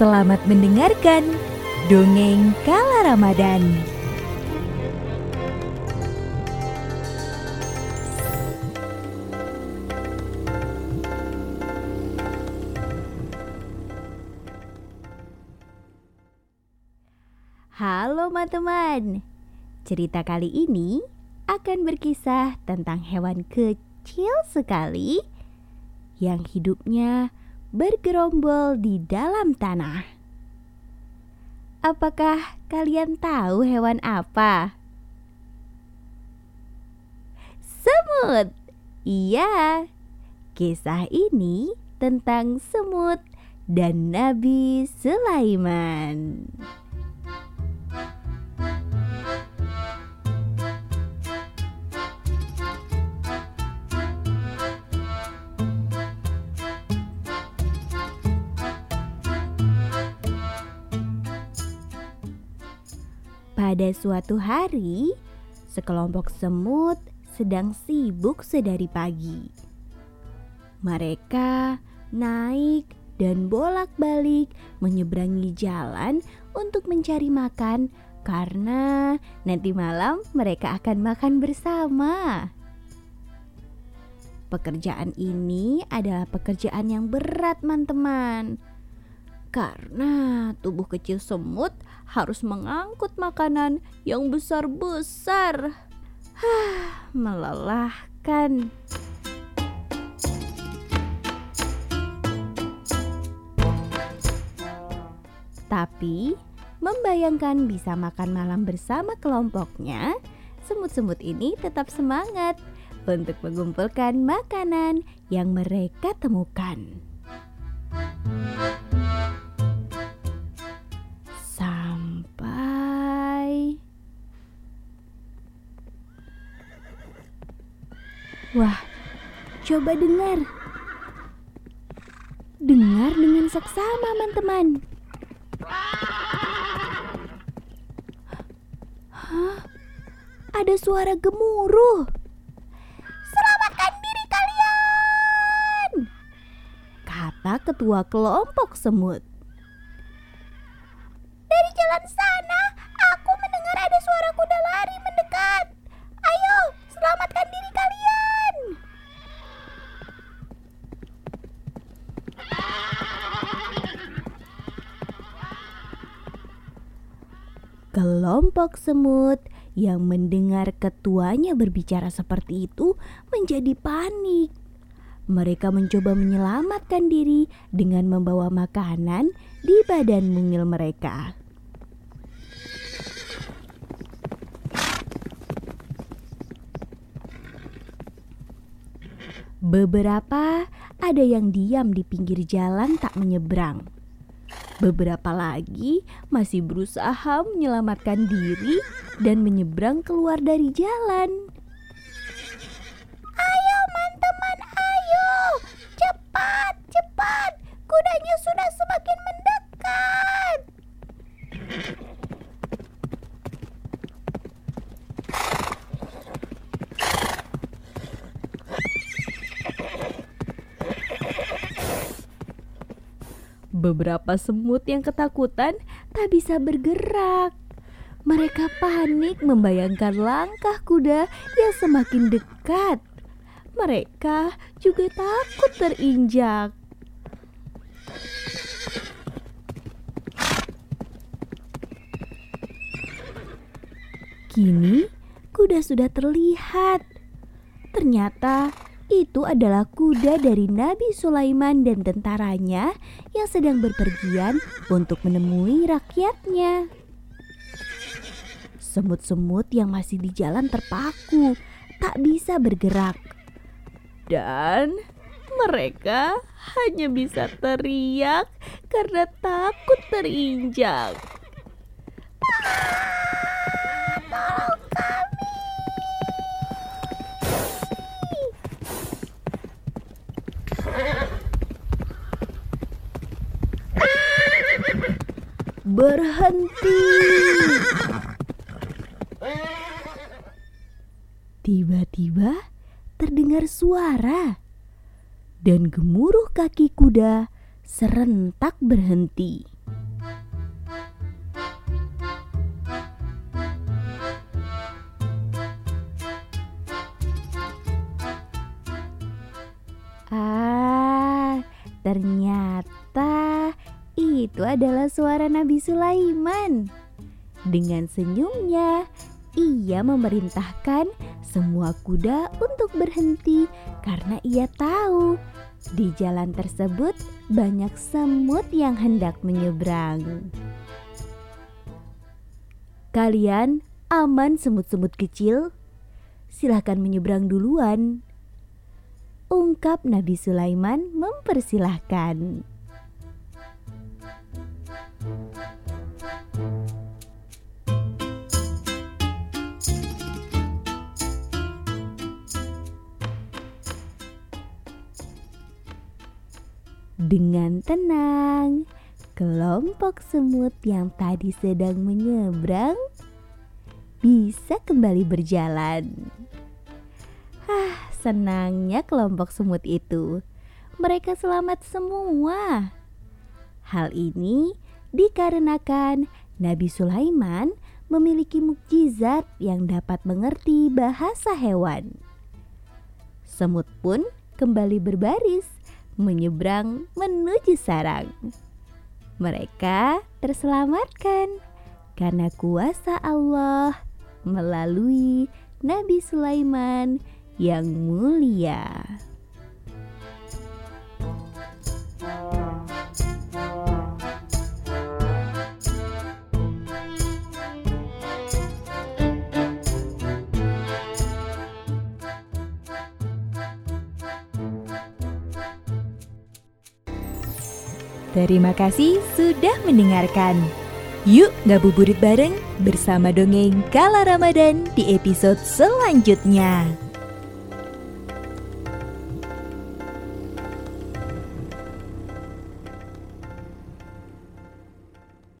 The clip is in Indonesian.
Selamat mendengarkan Dongeng Kala Ramadan. Halo teman-teman. Cerita kali ini akan berkisah tentang hewan kecil sekali Yang hidupnya bergerombol di dalam tanah Apakah kalian tahu hewan apa? Semut Iya Kisah ini tentang semut dan Nabi Sulaiman. Pada suatu hari, sekelompok semut sedang sibuk sedari pagi. Mereka naik dan bolak-balik menyeberangi jalan untuk mencari makan karena nanti malam mereka akan makan bersama. Pekerjaan ini adalah pekerjaan yang berat, teman-teman karena tubuh kecil semut harus mengangkut makanan yang besar-besar. Melelahkan. Tapi, membayangkan bisa makan malam bersama kelompoknya, semut-semut ini tetap semangat untuk mengumpulkan makanan yang mereka temukan. Coba dengar. Dengar dengan seksama, teman-teman. Hah? Ada suara gemuruh. Selamatkan diri kalian! Kata ketua kelompok semut. Kelompok semut yang mendengar ketuanya berbicara seperti itu menjadi panik. Mereka mencoba menyelamatkan diri dengan membawa makanan di badan mungil mereka. Beberapa ada yang diam di pinggir jalan tak menyeberang. Beberapa lagi masih berusaha menyelamatkan diri dan menyeberang keluar dari jalan. Ayo teman-teman, ayo! Cepat, cepat! Kudanya sudah semakin mendekat. Beberapa semut yang ketakutan tak bisa bergerak. Mereka panik membayangkan langkah kuda yang semakin dekat. Mereka juga takut terinjak. Kini kuda sudah terlihat. Ternyata itu adalah kuda dari Nabi Sulaiman dan tentaranya yang sedang berpergian untuk menemui rakyatnya. Semut-semut yang masih di jalan terpaku, tak bisa bergerak. Dan mereka hanya bisa teriak karena takut terinjak. Berhenti. Tiba-tiba terdengar suara dan gemuruh kaki kuda serentak berhenti. Ah, ternyata itu adalah suara Nabi Sulaiman. Dengan senyumnya, ia memerintahkan semua kuda untuk berhenti karena ia tahu di jalan tersebut banyak semut yang hendak menyeberang. Kalian aman semut-semut kecil? Silahkan menyeberang duluan. Ungkap Nabi Sulaiman mempersilahkan. Dengan tenang, kelompok semut yang tadi sedang menyeberang bisa kembali berjalan. Ah, senangnya kelompok semut itu. Mereka selamat semua. Hal ini dikarenakan Nabi Sulaiman memiliki mukjizat yang dapat mengerti bahasa hewan. Semut pun kembali berbaris menyeberang menuju sarang. Mereka terselamatkan karena kuasa Allah melalui Nabi Sulaiman yang mulia. Terima kasih sudah mendengarkan. Yuk ngabuburit bareng bersama dongeng Kala Ramadan di episode selanjutnya.